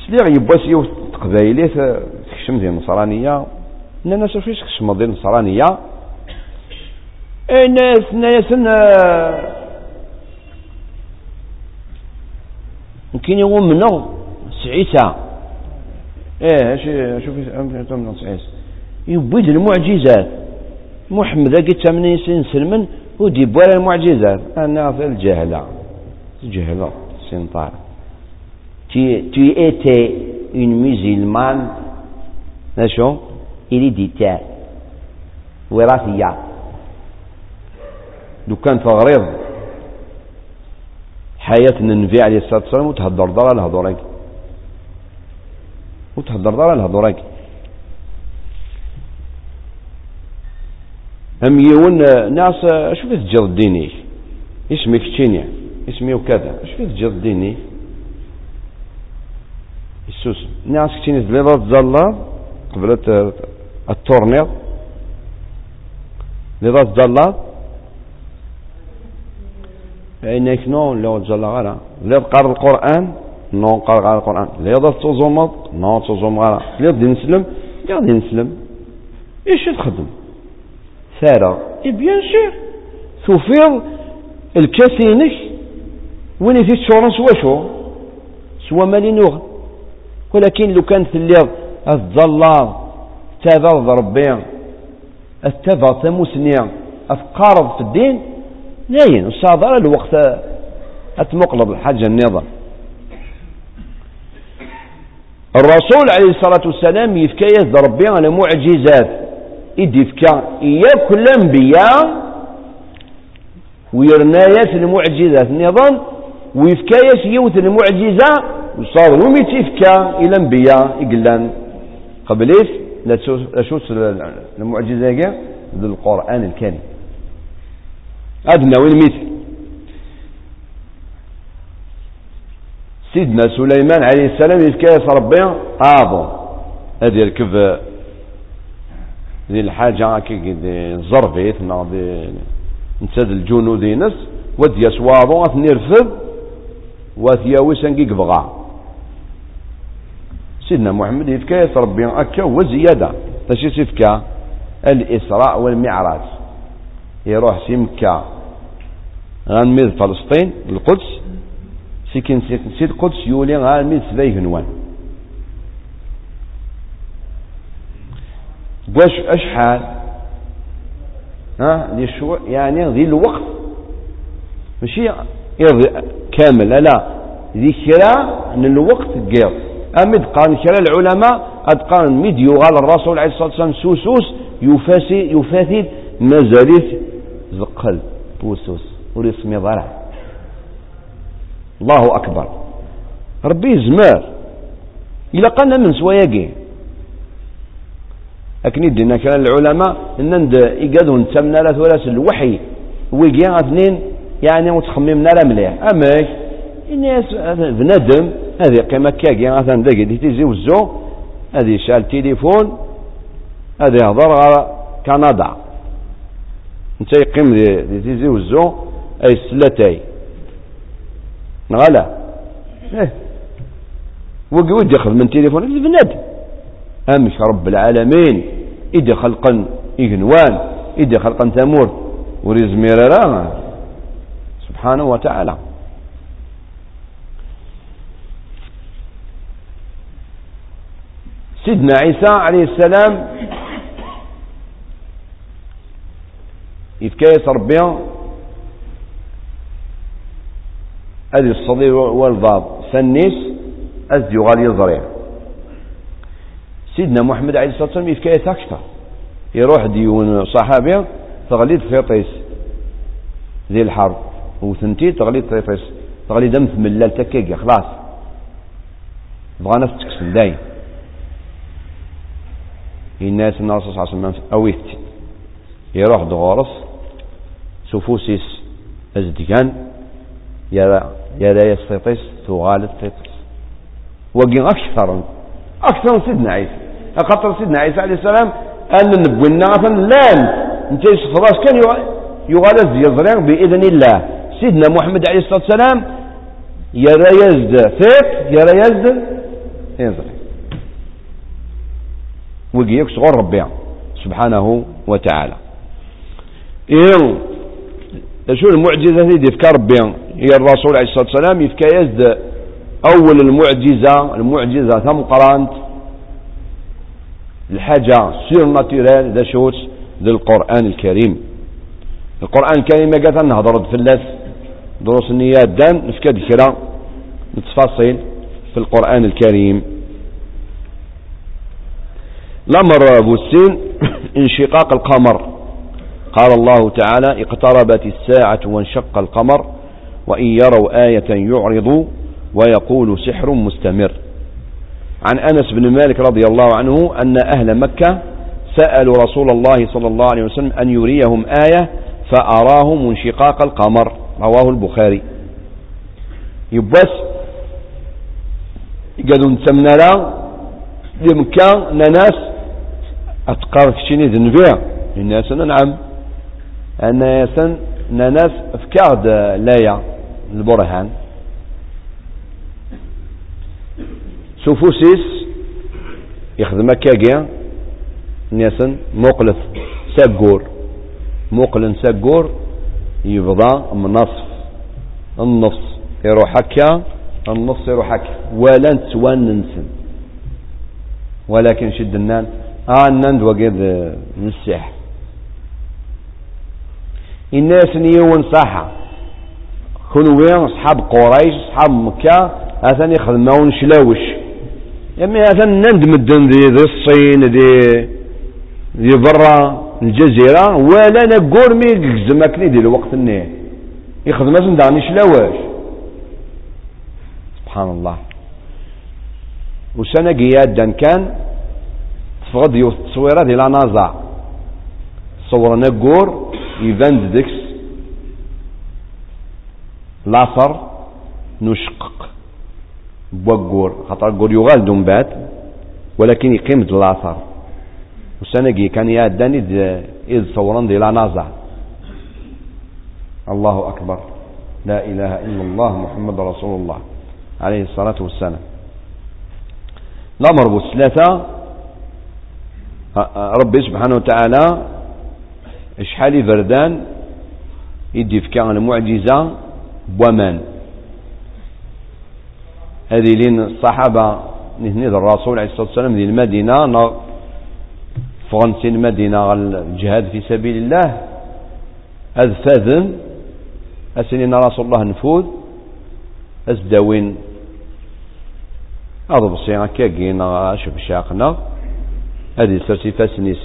سليغ يبواس يوت تقبايليت تكشم ديال النصرانية. نانا فيش تكشم ديال النصرانية. ناس ناس يمكن يوم منه سعيسى إيه شوفي من سعيسى يبيد المعجزات. محمد قلت من يسين سلمن ودي بولا المعجزات. أنا في الجهلة. الجهلة سنطار tu, tu étais une musulmane. شو héréditaire وراثية لو كان تغريض حياة النبي عليه الصلاة والسلام وتهدر دار الهضورك وتهدر دار الهضورك أم يون ناس شوف تجر ديني اسمك تشيني اسمي وكذا شوف تجر السوس ناس كتيني تبليضة تزالة قبلت التورنيض لذا تزالة فإنك نو لو تزالة غالا لذا قرأ القرآن نو قرأ القرآن لذا تزومض نو تزوم غالا لذا دي نسلم لذا دي نسلم إيش تخدم ثارة اي بيان سير تفيض الكاسينك وين في تشورن سوا شو سوا مالي نوغ ولكن لو كان تليض الظلام تابع ربي التابع تموسنيا أفقارض في الدين لاين وصادر الوقت أتمقلب الحاجة النظام. الرسول عليه الصلاة والسلام يفكى ربي على معجزات إدي يفكى إياك الأنبياء ويرنايات المعجزات النظام ويفكايس يوت المعجزة وصار ومي تيفكا إلى أنبياء إقلان قبليس لا تشوف المعجزة ذو القرآن الكريم. أدنى وين مثل سيدنا سليمان عليه السلام يفكا ربي؟ أعظم هذه يركب ذي الحاجة كي الزربيت نتاد الجنود ينس ودي يسواضو أثنيرفض وثياوي سنقي قبغا سيدنا محمد يفكى ربي أكا وزيادة. تشي سيفكا الإسراء والمعراج. يروح سي مكة غنميد فلسطين القدس. سيكن سيد القدس يولي غنميد سباي هنوان. واش أشحال؟ ها؟ دي يعني ذي الوقت. ماشي كامل. لا ذي كرا من الوقت قير. أمد قان كلا العلماء أد مد يغال الرسول عليه الصلاة والسلام سوسوس يفاسي يفاثد مازالت زقل بوسوس ورسمي ضرع الله أكبر. ربي زمار. إلا قلنا من سواياقي لكن يدينا كلام العلماء إن إيقادوا نتمنى لا ثلاث الوحي ويجي اثنين يعني وتخممنا لا مليح. الناس بنادم هذه قيمة كاكي. مثلا ذاك دي تيزي وزو هذه شال تليفون هذه يهضر على كندا. أنت يقيم دي تيزي وزو أي سلاتاي نغلا إيه. وقي ودي من تليفون البنات. أمش رب العالمين. إدي خلقا إغنوان. إدي خلقا تمور وريز ميرارا سبحانه وتعالى. سيدنا عيسى عليه السلام يتكيس ربي هذه الصدير والضاد سنيس أزد يغال يزرع. سيدنا محمد عليه الصلاة والسلام يتكيس أكثر. يروح ديون صحابي تغليد فيطيس ذي الحرب. وثنتي تغليد فيطيس تغليد أمث ملال تكيكي خلاص. بغانا تكسن داين الناس الناس صلى الله عليه وسلم أويت. يروح دغورس سفوسيس أزدقان يرى يرى يستيطس تغالط تيطس وقين أكثر أكثر سيدنا عيسى. أخطر سيدنا عيسى عليه السلام أن نبوي الناس لأن انت خلاص كان يغالز يزرع بإذن الله. سيدنا محمد عليه الصلاة والسلام يرى يزد ثيق يرى يزد يزرع وقيك صغر ربي سبحانه وتعالى. إيه شو المعجزة دي يفكر ربي هي الرسول عليه الصلاة والسلام يفكى يزد أول المعجزة المعجزة ثم قرانت الحاجة سير ناتورال ذا شوت ذا القرآن الكريم. القرآن الكريم قالت في اللاس دروس النيات دان نفكى ذكرى التفاصيل في القرآن الكريم. الأمر أبو السين انشقاق القمر. قال الله تعالى اقتربت الساعة وانشق القمر وإن يروا آية يعرضوا ويقول سحر مستمر. عن أنس بن مالك رضي الله عنه أن أهل مكة سألوا رسول الله صلى الله عليه وسلم أن يريهم آية فأراهم انشقاق القمر. رواه البخاري. يبس قالوا نتمنى لا لمكة ناس أتقار كشيني ذنبيع الناس نعم أن يسن ناس فكاد لايا البرهان. سوفوسيس يخدم كاكيا. ناسن مقلف ساقور مقلن ساقور يبضى من نصف النص يروح هكا النص يروح هكا. ولا نتوان ننسن. ولكن شد النان آه النند وقد نسح الناس نيون صحة. وين؟ أصحاب قريش أصحاب مكة. أثني يخدمون شلاوش. يعني أثن نند مدن ذي ذي الصين ذي ذي برا الجزيرة. ولا نقول مي زمكني دي الوقت النيه يخدم اسم دعني شلاوش. سبحان الله. وسنة قيادا كان تفغض يوث التصويرة دي لا نازع. صورنا قور يبان ديكس. لاثر نشقق بوغور خاطر قور يغال دون بات ولكن يقيم لاثر وسنقي كان ياداني إذ صورا دي لا نازع. الله أكبر. لا إله إلا الله محمد رسول الله. عليه الصلاة والسلام. الأمر بالثلاثة ربي سبحانه وتعالى شحال بردان يدي في كان المعجزة ومان هذه لين الصحابة نهني الرسول عليه الصلاة والسلام ذي المدينة فرنسي المدينة الجهاد في سبيل الله. هذ فاذن أسنين رسول الله نفوذ أزداوين هذه سرسي فاسنيس.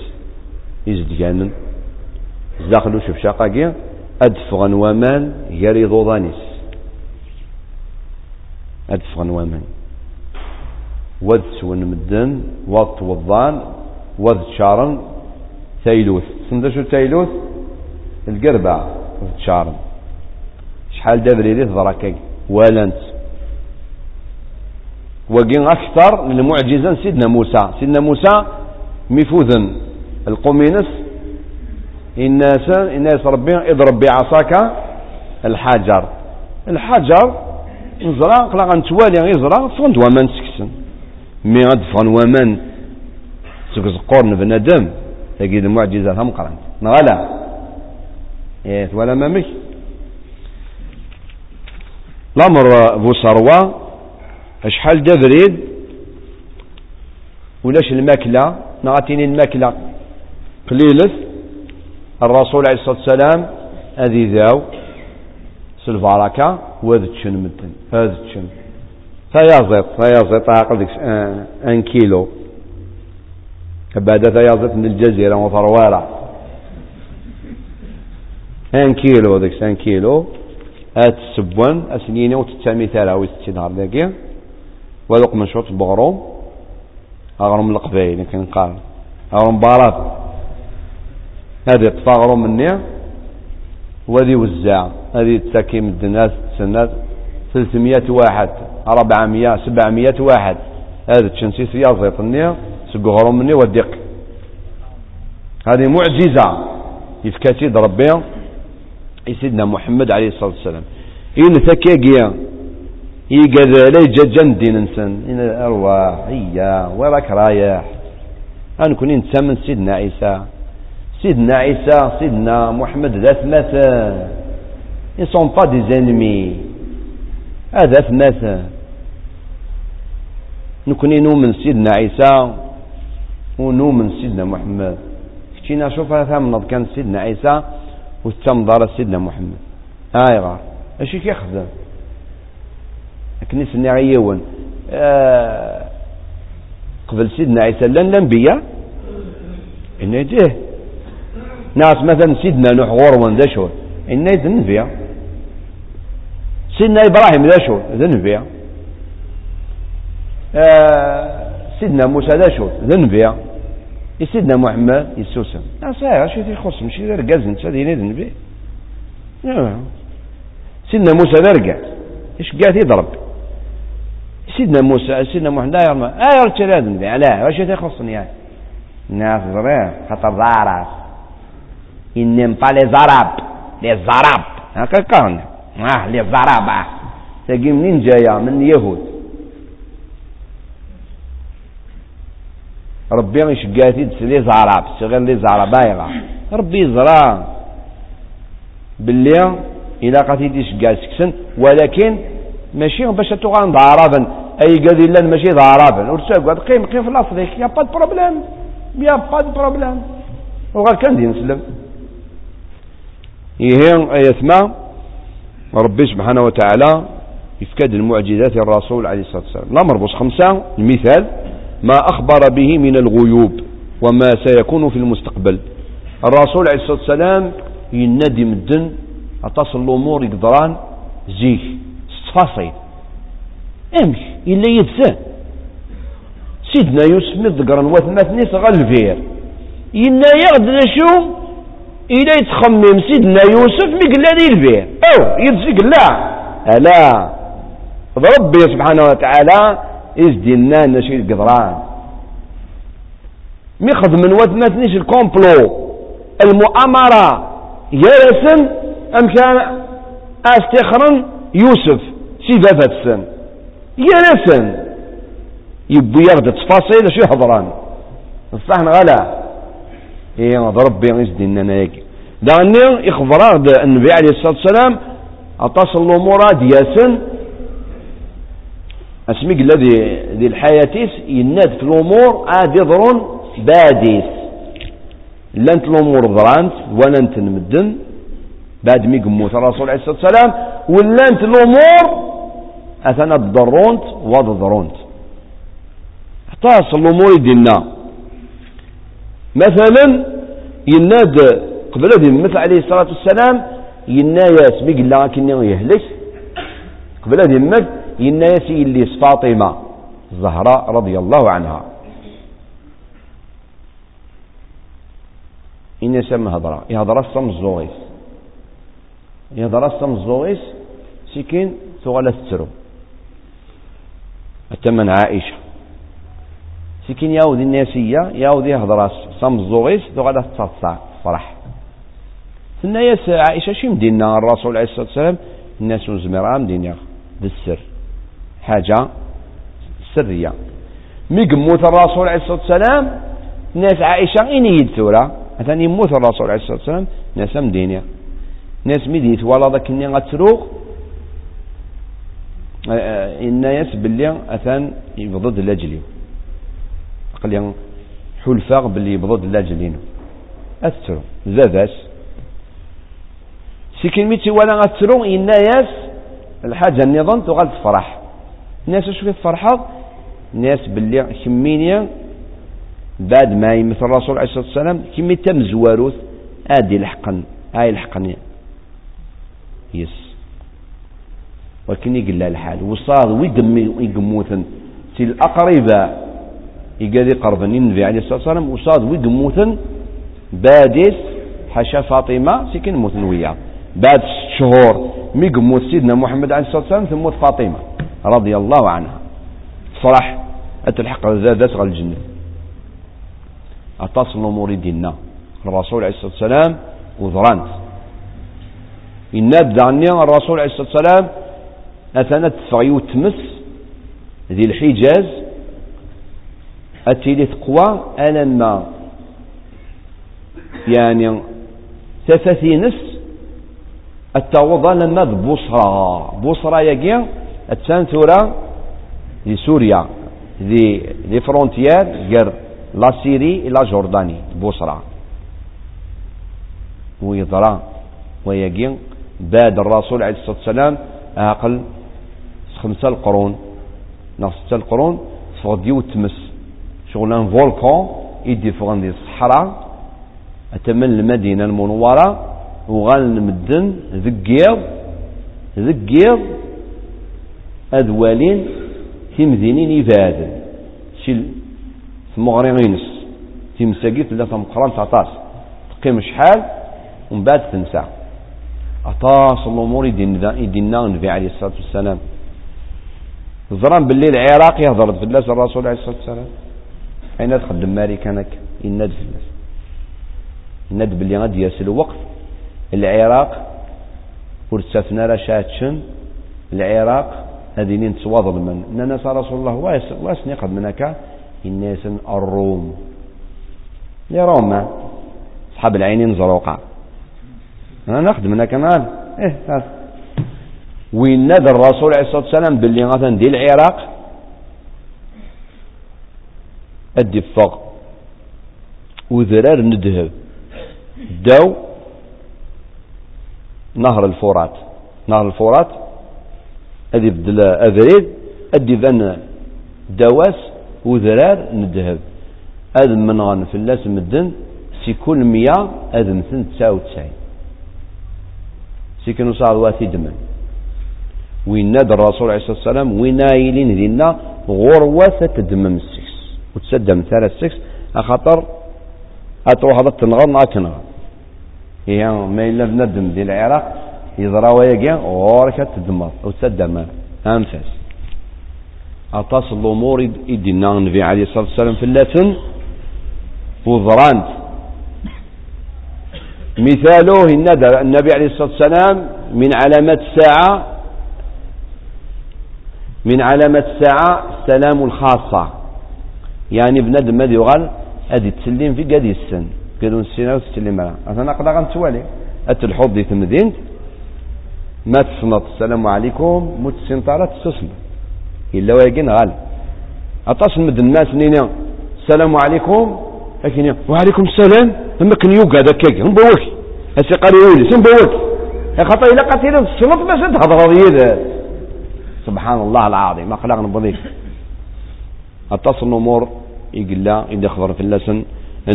يزدقانن زاخلو شوف شاقاكي أدفغن ومان غير ضوضانيس. أدفغن ومان. ود سون مدن وض توضان ود شارن تايلوث. سندشو تايلوث؟ القربع ود شارن. شحال دابريري ضراكي؟ ولانت. وقين أكثر للمعجزة سيدنا موسى. سيدنا موسى مفوذا القمينس الناس الناس ربي اضرب بعصاك الحجر. الحجر نزرع قلا غنتوالي يزرع فغند وامان سكسن. مي غاد فغن وامان سك زقور بنادم. تاقي المعجزة هم قرن. نغلا إيه ولا ما مش الأمر بو سروة أشحال دبريد ولاش الماكلة؟ نعطيني الماكلة قليلة الرسول عليه الصلاة والسلام أذي ذاو سلفاركا وذ تشن مدن هذا تشن فيازط فيازط عقل ديك ان كيلو. بعد فيازط من الجزيرة وثروارة ان كيلو ديك ان كيلو. هات السبوان اسنيني وتتسامي ثلاثة وستين نهار داكي وذوق من شوط بغروم. أغرم القبايل كان قال. أغرم بارات. هذه طفى غروم مني وذي وزع هذه تساكي من الناس تسنات 300 واحد. 400 700 واحد. هذا تشنسيس يازيط النية سقهرهم مني ودق هذه معجزة. يفكاتي ربي سيدنا محمد عليه الصلاة والسلام. إن ثكيقيا يقال لي جاجن دين انسان. إن أرواح هيا وراك رايح أنكون إنسان من سيدنا عيسى. سيدنا عيسى سيدنا محمد ذات مثل. Ils sont pas des ennemis. هذا مثل. نكوني نؤمن سيدنا عيسى ونؤمن سيدنا محمد. كتينا شوف ثامنض كان سيدنا عيسى وتمضر سيدنا محمد. هاي غار اشي كيخدم كنيس غيون آه قبل سيدنا عيسى لن الأنبياء؟ ان يديه ناس مثلا سيدنا نوح غورون ذا شو ان فيها سيدنا إبراهيم ذا شو ذن فيها آه سيدنا موسى ذا شو ذن فيها سيدنا محمد يسوسم صحيح. شي يخص مشي ذا رقاز هذه ذن فيه سيدنا موسى ذا رقاز. إيش قاعد يضرب؟ سيدنا موسى سيدنا محمد لا يرمى آه يرتشي لازم لا واش يخصني يعني. الناس زرير زارس ils n'aiment pas les arabes les arabes هكا كان. آه les arabes تجي منين جاية؟ من اليهود ربي يشقاتي لي زعراب غير لي زعراب بايغا ربي زرا باللي إلا قتيتي شقال سكسن ولكن ماشي باش تغان ضعرابا أي قال لنا ماشي ضعرابا ورسال قيم قيم في الافريق يا با بروبليم. يا با بروبليم. وغير كان دي نسلم يهين يسمع ربي سبحانه وتعالى يفكد المعجزات الرسول عليه الصلاة والسلام. الأمر بص خمسة. المثال ما أخبر به من الغيوب وما سيكون في المستقبل. الرسول عليه الصلاة والسلام ينادي مدن أتصل الأمور يقدران. زيه. ستفاصيل امش إلا يدسان سيدنا يوسف مذكرا وثمثني غالفير إنا يغد شو إلا يتخمم سيدنا يوسف مقلا ذي البير أو يدسي لا ألا ربي سبحانه وتعالى إزدنا نشي القدران ميخذ من وثمثنيش الكومبلو المؤامرة يرسم أم كان أستخرن يوسف سيدة فتسن يرسم يبي ياخد تفاصيل شو يحضران. الصحن غلا. إيه ربي يزدي إننا يجي دعني إخبار النبي عليه الصلاة والسلام أتصل الأمور دياسن أسميك الذي ذي الحياة يناد في الأمور عاد يضرون باديس. لانت الأمور ضرانت ولانت المدن. بعد مي قموت الرسول عليه الصلاة والسلام ولانت الأمور أثناء الضرونت وضرونت اتصل الأمور دينا مثلا يناد قبل ذي مثل عليه الصلاة والسلام ينايا سمي قلنا كني يهلك قبل ذي مثل ينايا اللي فاطمة الزهراء رضي الله عنها. إن يسمى هضرة. يهضر الصم الزوغيس يهضر الصم الزوغيس سكين ثغلة تسرو أتمن عائشة. سكين ياودي الناسية ياودي يهضر صم الزوغيس ثغلة تصفصع فرح ثنا ياس عائشة شي مدينة؟ الرسول عليه الصلاة والسلام الناس زمران مدينة بالسر. حاجة سرية. مي يموت الرسول عليه الصلاة والسلام ناس عائشة إني يدثورا مثلا يموت الرسول عليه الصلاة والسلام ناس مدينة. ناس مدينة ولا ذاك إني غتروغ الناس باللي أثان يبضد لاجلي قال حلفاء باللي يبضد لاجلين أثرو زاداس سكين ميتي ولا أثرو الناس الحاجة النظام تغال تفرح. الناس شو تفرحض الناس باللي كمينيا بعد ما يمثل الرسول عليه الصلاة والسلام كمي تم زواروث آدي لحقا آي لحقا يس. ولكن يقول لها الحال. وصاد ويقم يقموثن. سي الأقربة. يقال قربني النبي عليه الصلاة والسلام. وصاد ويقموثن. بادس حاشا فاطمة. سكن موثن وياه. بعد شهور. ميقموت سيدنا محمد عليه الصلاة والسلام. تموت فاطمة. رضي الله عنها. صراح أتلحق زادت غير الجنة. أتصل مريدنا الرسول عليه الصلاة والسلام. وذرانت. إن عني الرسول عليه الصلاة والسلام أثنت تفغي تمس ذي الحجاز أتيلي تقوى ألما يعني ثلاثة نس التوضى لما بصرى بصرى يجي التان ثورة لسوريا ذي ذي فرونتيير غير لا سيري إلى جورداني بصرى ويضرى ويجي باد الرسول عليه الصلاة والسلام أقل خمسة القرون. ناقص ستة القرون تفغدي وتمس. شغلان فولكون يدي فغن دي الصحراء. أتمن المدينة المنورة. وغال نمدن ذقيض ذقيض. أذوالين تمدينين يفادن شي ثمغري غينس تمساقيت لا تمقران تعطاس تقيم شحال؟ ومن بعد تنسى. أطاس الأمور يدينا النبي عليه الصلاة والسلام. زران باللي العراق يهضر في الناس الرسول عليه الصلاة والسلام. أين تخدم ماري كانك يناد في الناس. يناد باللي غادي ياسل الوقت العراق ورتسافنا راه شاتشن العراق هذه نتواضع من إننا رسول الله واسني قد منك الناس الروم. لروما أصحاب العينين زروقة. أنا نخدم هناك مال إيه وين نادى الرسول عليه الصلاة والسلام باللي مثلا دي العراق؟ أدي فوق وذرار ندهب. داو نهر الفرات. نهر الفرات أدي بدل أذريد أدي ذن دواس وذرار ندهب. أذ منغن في الناس مدن سي كل مية أذ مثل تسعة وتسعين. سيكن صار واتي دمن. وين ناد الرسول عليه الصلاة والسلام وين نايلين دينا غروة تدمم السكس. وتسدم ثلاث سكس أخطر أتروح هذا تنغض ما كنغض هي ما إلا بندم دي العراق. يضرا ويقيا غورك تدمر وتسدم أنفاس. أطاس الأمور يدينا النبي عليه الصلاة والسلام في اللاتن. وضرانت. مثاله النبي عليه الصلاة والسلام من علامات الساعة من علامات الساعة السلام الخاصة. يعني بنادم ماذا يغال أدي تسلم في قد السن قالوا نسينا وتسلم لها أنا قد غنتوالي. أتلحوض دي تمدينت ما تصنط السلام عليكم. متسنطارة تستصم إلا ويقين غال. أطاس مد الناس نينا السلام عليكم. لكن وعليكم السلام. لما كان يوقع ذاك هم بوك. هسي قال يولي. سن بوك. خطأ إلا قتيل الصمت باش تهضر سبحان الله العظيم. ما خلقنا بضيف أتصل الأمور يقول لا إذا خبر في اللسن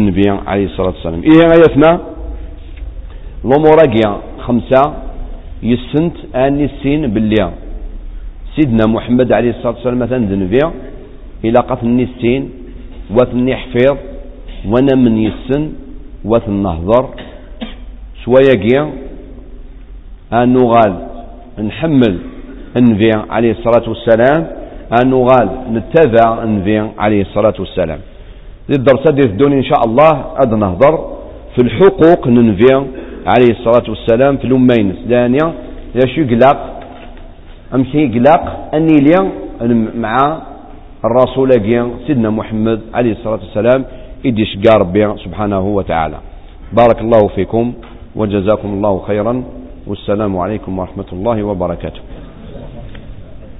النبي عليه الصلاة والسلام. إيه غايتنا؟ الأمور خمسة يسنت أني السين باللي سيدنا محمد عليه الصلاة والسلام مثلا النبي. إلى قتل السين وثني حفيظ وأنا من يسن وث النهضر شوية جيا أن نغال نحمل. النبي عليه الصلاة والسلام. أن نغال نتبع النبي عليه الصلاة والسلام. الدرس دي الدنيا إن شاء الله أد نهضر في الحقوق النبي عليه الصلاة والسلام في الأمين. الثانية يا شو قلاق أمشي قلاق أني لي مع الرسول سيدنا محمد عليه الصلاة والسلام إدي شقار ربي سبحانه وتعالى. بارك الله فيكم وجزاكم الله خيرا. والسلام عليكم ورحمة الله وبركاته.